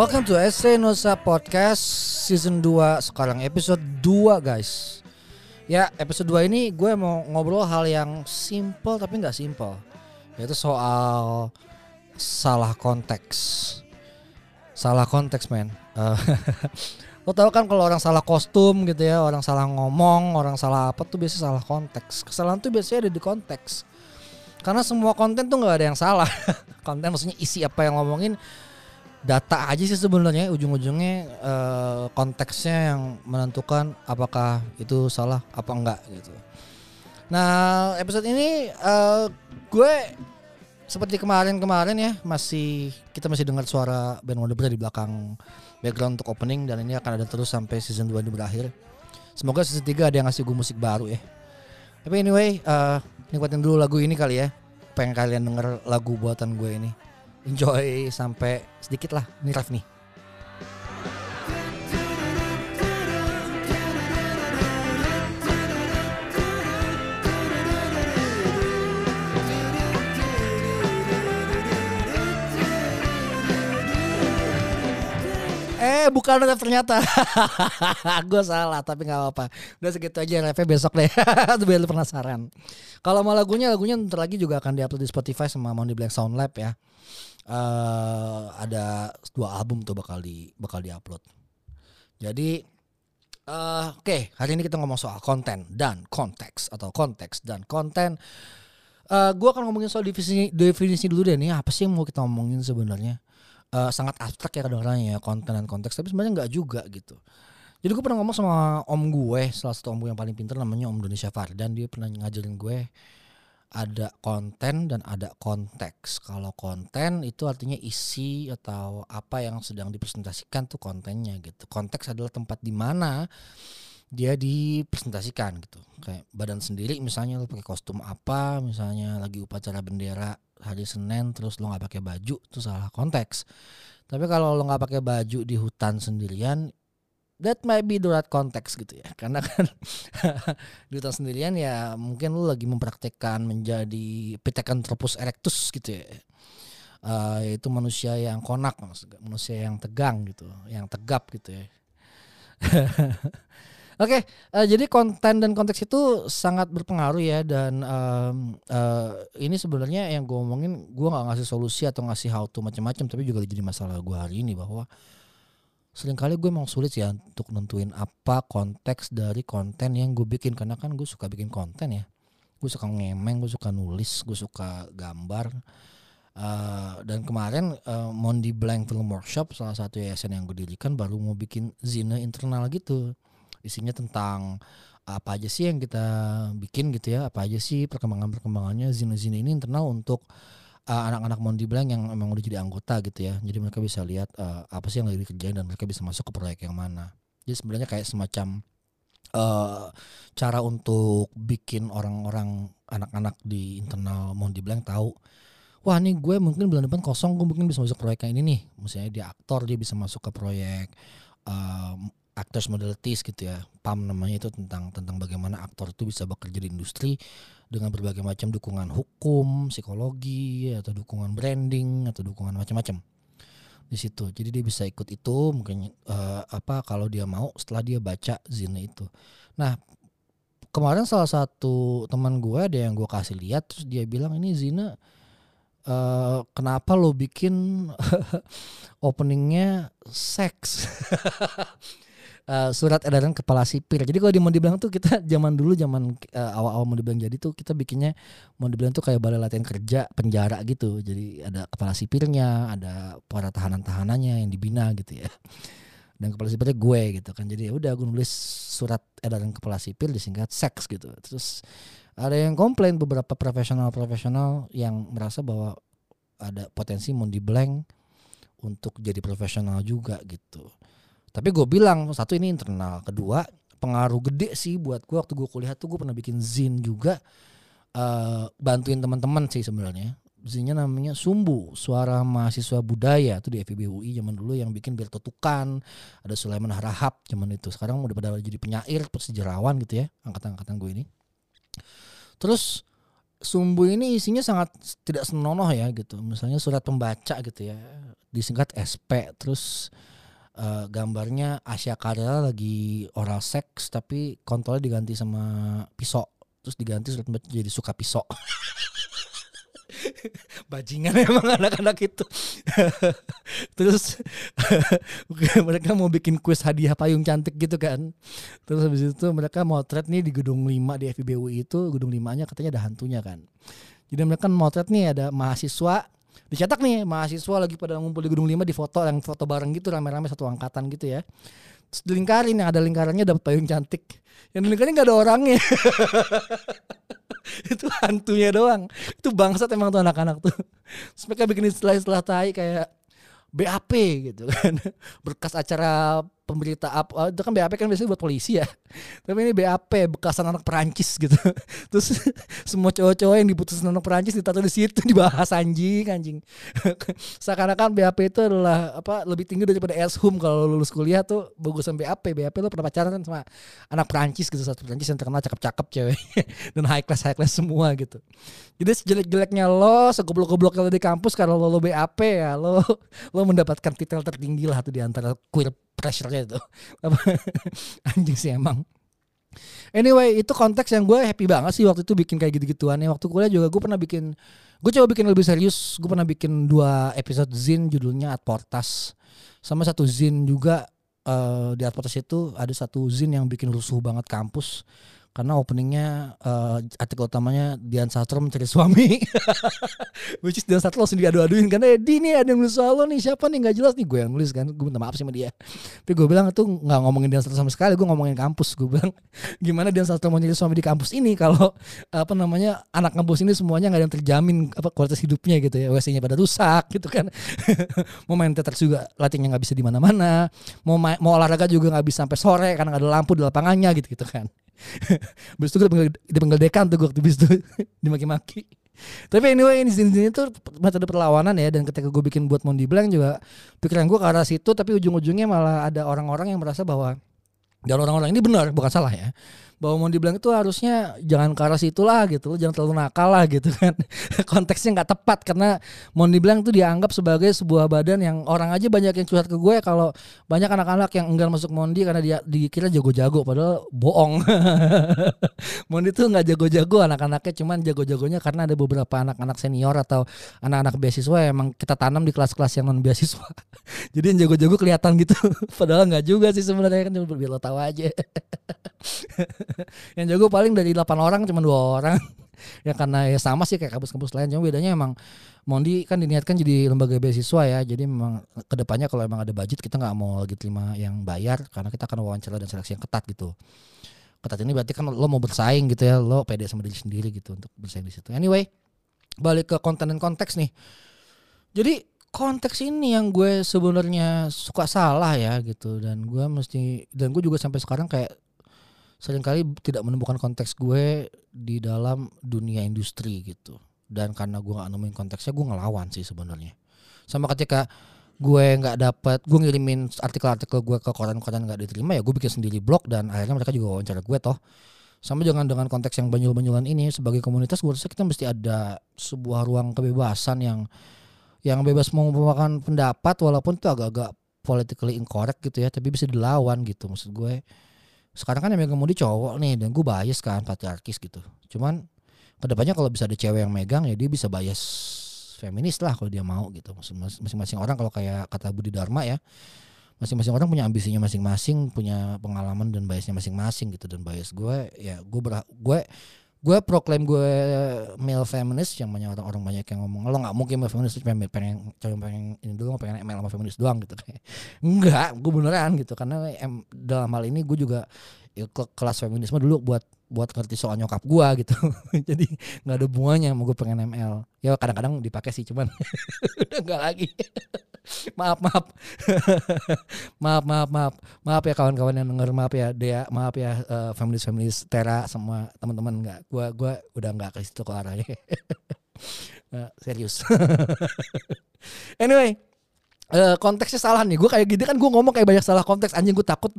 Welcome to Essay Nusa Podcast Season 2 Sekarang episode 2 guys. Ya episode 2 ini gue mau ngobrol hal yang simple tapi nggak simple. Yaitu soal salah konteks. Salah konteks men. Uh, Lo tau kan kalau orang salah kostum gitu ya Orang salah ngomong, orang salah apa tuh biasanya salah konteks. Kesalahan tuh biasanya ada di konteks. Karena semua konten tuh nggak ada yang salah. Konten maksudnya isi apa yang ngomongin data aja sih sebenarnya ujung-ujungnya uh, konteksnya yang menentukan apakah itu salah apa enggak gitu. Nah episode ini uh, gue seperti kemarin-kemarin ya masih kita masih dengar suara band Wonder di belakang background untuk opening dan ini akan ada terus sampai season 2 ini berakhir. Semoga season 3 ada yang ngasih gue musik baru ya. Tapi anyway, uh, nikmatin dulu lagu ini kali ya. Pengen kalian denger lagu buatan gue ini enjoy sampai sedikit lah ini ref nih. Eh bukan ternyata. Gue salah tapi gak apa-apa. Udah segitu aja refnya besok deh Biar lu penasaran. Kalau mau lagunya Lagunya ntar lagi juga akan diupload di Spotify Sama Mondi Black Sound Lab ya uh, ada dua album tuh bakal di bakal diupload. Jadi uh, oke okay, hari ini kita ngomong soal konten dan konteks atau konteks dan konten. Uh, gue akan ngomongin soal definisi definisi dulu deh nih apa sih yang mau kita ngomongin sebenarnya. Uh, sangat abstrak ya kadang-kadang ya konten dan konteks tapi sebenarnya nggak juga gitu. Jadi gue pernah ngomong sama om gue, salah satu om gue yang paling pintar namanya Om Indonesia Fardan. Dia pernah ngajarin gue ada konten dan ada konteks. Kalau konten itu artinya isi atau apa yang sedang dipresentasikan tuh kontennya gitu. Konteks adalah tempat di mana dia dipresentasikan gitu. Kayak badan sendiri misalnya lu pakai kostum apa, misalnya lagi upacara bendera hari Senin terus lu nggak pakai baju itu salah konteks. Tapi kalau lo nggak pakai baju di hutan sendirian that might be the right context gitu ya. Karena kan di hutan sendirian ya mungkin lu lagi mempraktekkan menjadi Pithecanthropus erectus gitu ya. Uh, itu manusia yang konak manusia yang tegang gitu yang tegap gitu ya. Oke, okay, uh, jadi konten dan konteks itu sangat berpengaruh ya dan um, uh, ini sebenarnya yang gue omongin gue nggak ngasih solusi atau ngasih how to macam-macam tapi juga jadi masalah gue hari ini bahwa sering kali gue emang sulit ya untuk nentuin apa konteks dari konten yang gue bikin. Karena kan gue suka bikin konten ya. Gue suka ngemeng gue suka nulis gue suka gambar. Uh, dan kemarin uh, Mondi Blank Film Workshop salah satu yayasan yang gue dirikan baru mau bikin zine internal gitu. Isinya tentang apa aja sih yang kita bikin gitu ya. Apa aja sih perkembangan perkembangannya zine-zine ini internal untuk uh, anak-anak Mondi Blank yang memang udah jadi anggota gitu ya. Jadi mereka bisa lihat uh, apa sih yang lagi dikerjain dan mereka bisa masuk ke proyek yang mana. Jadi sebenarnya kayak semacam uh, cara untuk bikin orang-orang anak-anak di internal Mondi Blank tahu wah nih gue mungkin bulan depan kosong gue mungkin bisa masuk proyek yang ini nih misalnya dia aktor dia bisa masuk ke proyek uh, actors modalities gitu ya PAM namanya itu tentang tentang bagaimana aktor itu bisa bekerja di industri dengan berbagai macam dukungan hukum, psikologi atau dukungan branding atau dukungan macam-macam di situ. Jadi dia bisa ikut itu mungkin uh, apa kalau dia mau setelah dia baca zine itu. Nah kemarin salah satu teman gue ada yang gue kasih lihat terus dia bilang ini zine uh, kenapa lo bikin openingnya seks uh, surat edaran kepala sipil. Jadi kalau di mau dibilang tuh kita zaman dulu zaman uh, awal-awal mau dibilang jadi tuh kita bikinnya mau dibilang tuh kayak balai latihan kerja penjara gitu. Jadi ada kepala sipirnya, ada para tahanan-tahanannya yang dibina gitu ya. Dan kepala sipilnya gue gitu kan. Jadi ya udah gue nulis surat edaran kepala sipil disingkat seks gitu. Terus ada yang komplain beberapa profesional-profesional yang merasa bahwa ada potensi mau di blank untuk jadi profesional juga gitu. Tapi gue bilang satu ini internal, kedua pengaruh gede sih buat gue waktu gue kuliah tuh gue pernah bikin zin juga uh, bantuin teman-teman sih sebenarnya. Zinnya namanya Sumbu, Suara Mahasiswa Budaya tuh di FIB UI zaman dulu yang bikin biar tetukan, ada Sulaiman Harahap zaman itu. Sekarang udah pada jadi penyair, sejarawan gitu ya, angkatan-angkatan gue ini. Terus Sumbu ini isinya sangat tidak senonoh ya gitu. Misalnya surat pembaca gitu ya. disingkat SP terus uh, gambarnya Asia Karela lagi oral seks tapi kontrolnya diganti sama pisau. Terus diganti jadi suka pisau. Bajingan emang anak-anak itu. Terus mereka mau bikin kuis hadiah payung cantik gitu kan. Terus habis itu mereka motret nih di gedung 5 di FIBU itu. Gedung 5 nya katanya ada hantunya kan. Jadi mereka motret nih ada mahasiswa dicetak nih mahasiswa lagi pada ngumpul di gedung 5 di foto yang foto bareng gitu rame-rame satu angkatan gitu ya. Terus dilingkarin yang ada lingkarannya dapat payung cantik. Yang dilingkarin gak ada orangnya. Itu hantunya doang. Itu bangsat emang tuh anak-anak tuh. Terus mereka bikin istilah-istilah tai kayak BAP gitu kan. Berkas acara pemberita apa oh, itu kan BAP kan biasanya buat polisi ya. Tapi ini BAP bekasan anak Perancis gitu. Terus semua cowok-cowok yang diputusin anak Perancis ditaruh di situ dibahas anjing anjing. Seakan-akan BAP itu adalah apa lebih tinggi daripada hum kalau lulus kuliah tuh bagusan BAP BAP lo pernah pacaran kan sama anak Perancis gitu satu Perancis yang terkenal cakep-cakep cewek. Dan high class high class semua gitu. Jadi sejelek-jeleknya lo segoblok-goblok kalau di kampus kalau lo, lo BAP ya lo lo mendapatkan titel tertinggi lah tuh di antara queer pressure-nya itu anjing sih emang Anyway, itu konteks yang gue happy banget sih waktu itu bikin kayak gitu-gituan. Waktu kuliah juga gue pernah bikin, gue coba bikin lebih serius. Gue pernah bikin dua episode zin judulnya Adportas. Sama satu zin juga uh, di Adportas itu ada satu zin yang bikin rusuh banget kampus karena openingnya uh, artikel utamanya Dian Sastro mencari suami. Which is Dian Sastro langsung diadu-aduin karena eh, di nih ada yang nulis soal lo nih siapa nih? Nggak jelas. Nih gue yang nulis kan gue minta maaf sama dia. Tapi gue bilang itu nggak ngomongin Dian Sastro sama sekali gue ngomongin kampus. Gue bilang gimana Dian Sastro mau nyari suami di kampus ini kalau apa namanya anak kampus ini semuanya nggak ada yang terjamin apa kualitas hidupnya gitu ya? WC-nya pada rusak gitu kan. Mau main teater juga latihnya nggak bisa di mana-mana. Mau mau olahraga juga nggak bisa sampai sore karena nggak ada lampu di lapangannya gitu gitu kan Habis itu gue dipanggil, dekan tuh gue waktu itu. Dimaki-maki. Tapi anyway ini sini itu metode perlawanan ya. Dan ketika gue bikin buat Mondi Blank juga pikiran gue ke arah situ tapi ujung-ujungnya malah ada orang-orang yang merasa bahwa dan orang-orang ini benar bukan salah ya bahwa mau dibilang itu harusnya jangan ke arah situ lah gitu jangan terlalu nakal lah gitu kan. Konteksnya nggak tepat karena mau dibilang itu dianggap sebagai sebuah badan yang orang aja banyak yang curhat ke gue kalau banyak anak-anak yang enggan masuk Mondi karena dia dikira jago-jago padahal bohong. Mondi tuh nggak jago-jago anak-anaknya cuman jago-jagonya karena ada beberapa anak-anak senior atau anak-anak beasiswa emang kita tanam di kelas-kelas yang non beasiswa jadi yang jago-jago kelihatan gitu padahal nggak juga sih sebenarnya kan cuma biar lo tahu aja yang jago paling dari 8 orang cuma dua orang. Ya karena ya sama sih kayak kampus-kampus lain cuma bedanya emang Mondi kan diniatkan jadi lembaga beasiswa ya jadi memang ke depannya kalau emang ada budget kita nggak mau lagi terima yang bayar karena kita akan wawancara dan seleksi yang ketat gitu. Ketat ini berarti kan lo mau bersaing gitu ya lo pede sama diri sendiri gitu untuk bersaing di situ. Anyway balik ke konten dan konteks nih. Jadi konteks ini yang gue sebenarnya suka salah ya gitu dan gue mesti dan gue juga sampai sekarang kayak sering kali tidak menemukan konteks gue di dalam dunia industri gitu. Dan karena gue gak nemuin konteksnya gue ngelawan sih sebenarnya. Sama ketika gue nggak dapat gue ngirimin artikel-artikel gue ke koran-koran nggak diterima ya gue bikin sendiri blog dan akhirnya mereka juga wawancara gue toh. Sama jangan dengan konteks yang banyul-banyulan ini sebagai komunitas gue rasa kita mesti ada sebuah ruang kebebasan yang yang bebas mengungkapkan pendapat walaupun itu agak-agak politically incorrect gitu ya tapi bisa dilawan gitu maksud gue sekarang kan yang megang di cowok nih dan gue bias kan patriarkis gitu. Cuman ke depannya kalau bisa ada cewek yang megang ya dia bisa bias feminis lah kalau dia mau gitu. Masing-masing orang kalau kayak kata Budi Dharma ya masing-masing orang punya ambisinya masing-masing punya pengalaman dan biasnya masing-masing gitu. Dan bias gue ya gue gue gue proklaim gue male feminist yang banyak orang orang banyak yang ngomong lo nggak mungkin male feminist pengen pengen cuma pengen ini doang pengen ML sama feminist doang gitu. Kayak enggak gue beneran gitu karena em, dalam hal ini gue juga ya, ke kelas feminisme dulu buat buat ngerti soal nyokap gue gitu. Jadi nggak ada bunganya mau gue pengen ML ya kadang-kadang dipakai sih cuman udah nggak lagi. Maaf maaf. Maaf maaf maaf. Maaf ya kawan-kawan yang denger maaf ya Dea. Maaf ya uh, feminis feminis Tera semua teman-teman nggak. Gua gua udah nggak ke situ ke arahnya. Uh, serius. Anyway Uh, konteksnya salah nih. Gue kayak gini kan gue ngomong kayak banyak salah konteks. Anjing gue takut.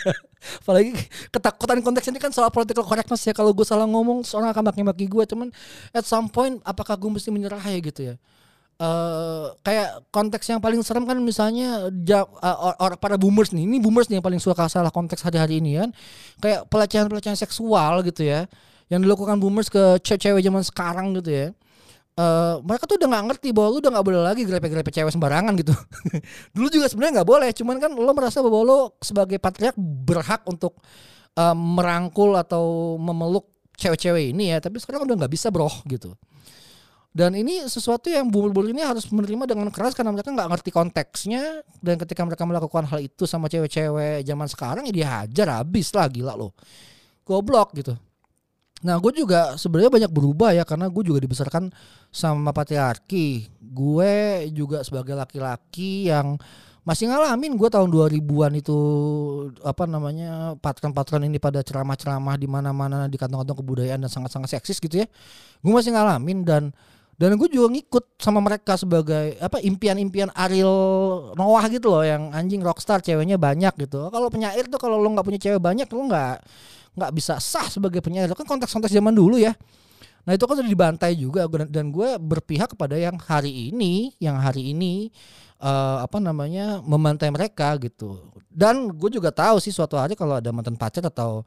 Apalagi ketakutan konteks ini kan soal political correctness ya. Kalau gue salah ngomong seorang akan maki-maki gue cuman at some point apakah gue mesti menyerah ya gitu ya? Uh, kayak konteks yang paling serem kan misalnya ja, uh, or, para boomers nih. Ini boomers nih yang paling suka salah konteks hari-hari ini kan. Kayak pelecehan-pelecehan seksual gitu ya. Yang dilakukan boomers ke cewek-cewek zaman sekarang gitu ya Uh, mereka tuh udah nggak ngerti bahwa lu udah nggak boleh lagi grepe-grepe cewek sembarangan gitu. Dulu juga sebenarnya nggak boleh, cuman kan lo merasa bahwa lo sebagai patriark berhak untuk uh, merangkul atau memeluk cewek-cewek ini ya, tapi sekarang udah nggak bisa bro gitu. Dan ini sesuatu yang bubur-bubur ini harus menerima dengan keras karena mereka nggak ngerti konteksnya dan ketika mereka melakukan hal itu sama cewek-cewek zaman sekarang ya dihajar habis lah gila loh. Goblok gitu. Nah gue juga sebenarnya banyak berubah ya karena gue juga dibesarkan sama patriarki. Gue juga sebagai laki-laki yang masih ngalamin gue tahun 2000-an itu apa namanya patron-patron ini pada ceramah-ceramah di mana-mana di kantong-kantong kebudayaan dan sangat-sangat seksis gitu ya. Gue masih ngalamin dan dan gue juga ngikut sama mereka sebagai apa impian-impian Ariel Noah gitu loh yang anjing rockstar ceweknya banyak gitu. Kalau penyair tuh kalau lo nggak punya cewek banyak lo nggak nggak bisa sah sebagai penyair. Kan konteks-konteks zaman dulu ya. Nah itu kan udah dibantai juga dan gue berpihak kepada yang hari ini yang hari ini uh, apa namanya memantai mereka gitu. Dan gue juga tahu sih suatu hari kalau ada mantan pacar atau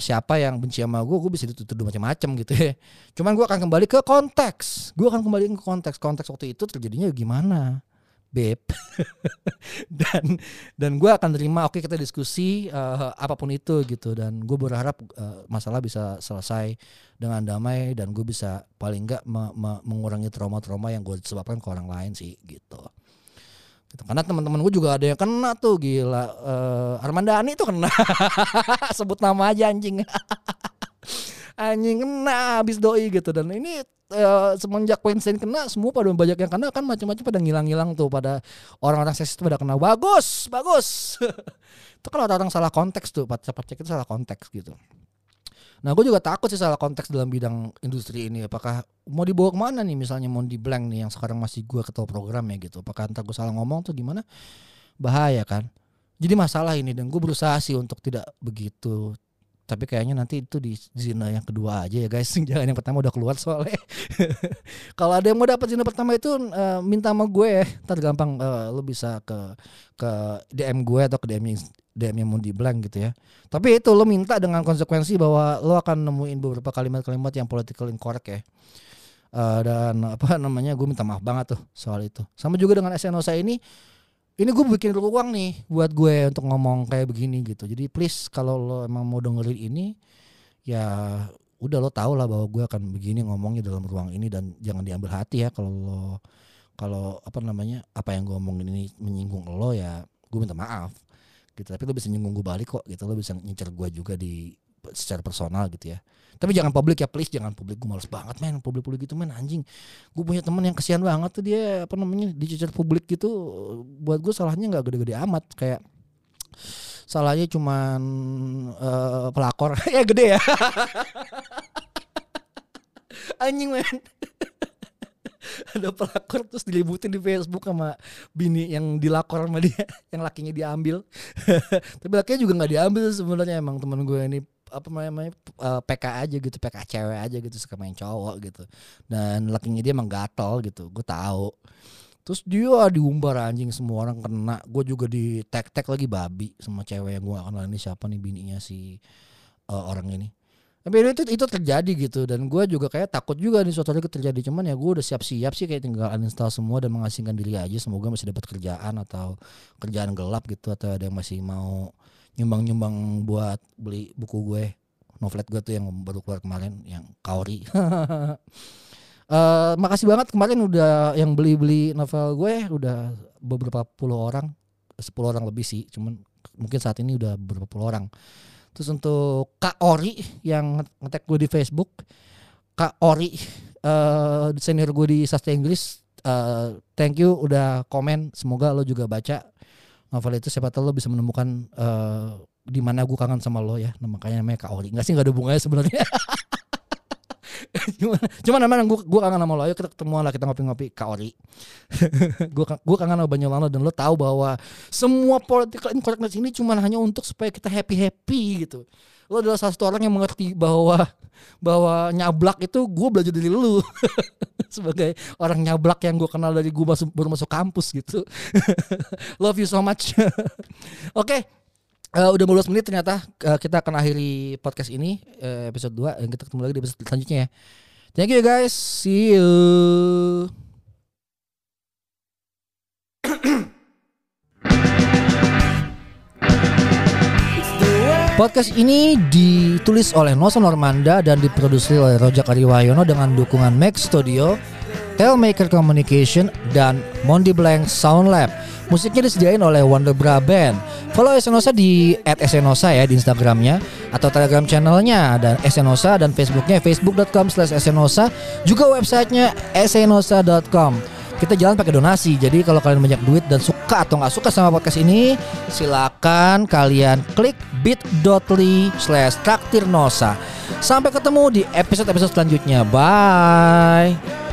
siapa yang benci sama gue, gue bisa dituduh macam-macam gitu ya. Cuman gue akan kembali ke konteks. Gue akan kembali ke konteks. Konteks waktu itu terjadinya gimana, beb. dan dan gue akan terima. Oke okay, kita diskusi uh, apa pun itu gitu. Dan gue berharap uh, masalah bisa selesai dengan damai dan gue bisa paling enggak me me mengurangi trauma-trauma yang gue sebabkan ke orang lain sih gitu. Gitu. Karena teman-teman gue juga ada yang kena tuh gila. Uh, Armandani tuh kena. Sebut nama aja anjing. anjing kena habis doi gitu dan ini uh, semenjak Weinstein kena semua pada banyak yang kena kan macam-macam pada ngilang-ngilang tuh pada orang-orang seksis pada kena bagus bagus itu kan orang-orang salah konteks tuh pacak-pacak itu salah konteks gitu Nah gue juga takut sih salah konteks dalam bidang industri ini. Apakah mau dibawa ke mana nih misalnya mau di blank nih yang sekarang masih gue ketua program ya gitu. Apakah ntar gue salah ngomong tuh gimana? Bahaya kan. Jadi masalah ini dan gue berusaha sih untuk tidak begitu. Tapi kayaknya nanti itu di zina yang kedua aja ya guys. Jangan yang pertama udah keluar soalnya. Kalau ada yang mau dapat zina pertama itu uh, minta sama gue ya. Ntar gampang uh, lo bisa ke ke DM gue atau ke DM DM yang mau di blank gitu ya. Tapi itu lo minta dengan konsekuensi bahwa lo akan nemuin beberapa kalimat-kalimat yang political incorrect ya. Uh, dan apa namanya gue minta maaf banget tuh soal itu. Sama juga dengan SNOSA ini ini gue bikin ruang nih buat gue untuk ngomong kayak begini gitu. Jadi please kalau lo emang mau dengerin ini ya udah lo tau lah bahwa gue akan begini ngomongnya dalam ruang ini dan jangan diambil hati ya kalau lo kalau apa namanya apa yang gue omongin ini menyinggung lo ya gue minta maaf gitu. Tapi lo bisa nyinggung gue balik kok gitu. Lo bisa ngincer gue juga di secara personal gitu ya. Tapi jangan publik ya please. Jangan publik gue males banget men. Publik publik gitu men. Anjing. Gue punya temen yang kesian banget tuh dia apa namanya dicecer publik gitu. Buat gue salahnya nggak gede-gede amat. Kayak salahnya cuman uh, pelakor. Ya gede ya. Anjing men ada pelakor terus dilibutin di Facebook sama bini yang dilakor sama dia yang lakinya diambil. Tapi lakinya juga nggak diambil sebenarnya. Emang temen gue ini apa namanya uh, eh, PK aja gitu PK cewek aja gitu suka main cowok gitu. Dan lakinya dia emang gatel gitu gue tahu. Terus dia diumbar anjing semua orang kena. Gue juga di tag tag lagi babi sama cewek yang gue kenal ini siapa nih bininya si uh, orang ini tapi itu itu terjadi gitu. Dan gue juga kayak takut juga nih suatu hari terjadi. Cuman ya gue udah siap-siap sih kayak tinggal uninstall semua dan mengasingkan diri aja. Semoga masih dapat kerjaan atau kerjaan gelap gitu atau ada yang masih mau nyumbang-nyumbang buat beli buku gue novelet gue tuh yang baru keluar kemarin yang Kaori. Uh, makasih banget kemarin udah yang beli-beli novel gue. Udah beberapa puluh orang sepuluh orang lebih sih. Cuman mungkin saat ini udah beberapa puluh orang Terus untuk Kak Ori yang ngetek gue di Facebook, Kak Ori uh, senior gue di sastra Inggris, uh, thank you udah komen. Semoga lo juga baca novel itu. Siapa tahu lo bisa menemukan uh, di mana gue kangen sama lo ya. Nah, makanya namanya Kak Ori. Enggak sih nggak ada bunganya sebenarnya. cuman emang gue gue kangen sama lo ayo kita ketemuan lah kita ngopi-ngopi kaori gue gue kangen sama Banyolano dan lo tahu bahwa semua political incorrectness ini cuma hanya untuk supaya kita happy happy gitu Lo adalah salah satu orang yang mengerti bahwa bahwa nyablak itu gue belajar dari lu sebagai orang nyablak yang gue kenal dari gue masuk baru masuk kampus gitu. Love you so much. Oke. Okay. Uh, udah 15 menit ternyata uh, kita akan akhiri podcast ini uh, episode 2 dan kita ketemu lagi di episode selanjutnya ya. Thank you guys. See you. Podcast ini ditulis oleh Nosa Normanda dan diproduksi oleh Rojak Ariwayono dengan dukungan Max Studio, Telmaker Communication, dan Mondi Blank Sound Lab. Musiknya disediain oleh Wonder Bra Band. Follow Esenosa di @esenosa ya di Instagramnya atau Telegram channelnya dan Esenosa dan Facebooknya facebook.com slash esenosa juga websitenya esenosa.com kita jalan pakai donasi. Jadi kalau kalian banyak duit dan suka atau nggak suka sama podcast ini, silakan kalian klik bit.ly slash traktirnosa. Sampai ketemu di episode-episode selanjutnya. Bye.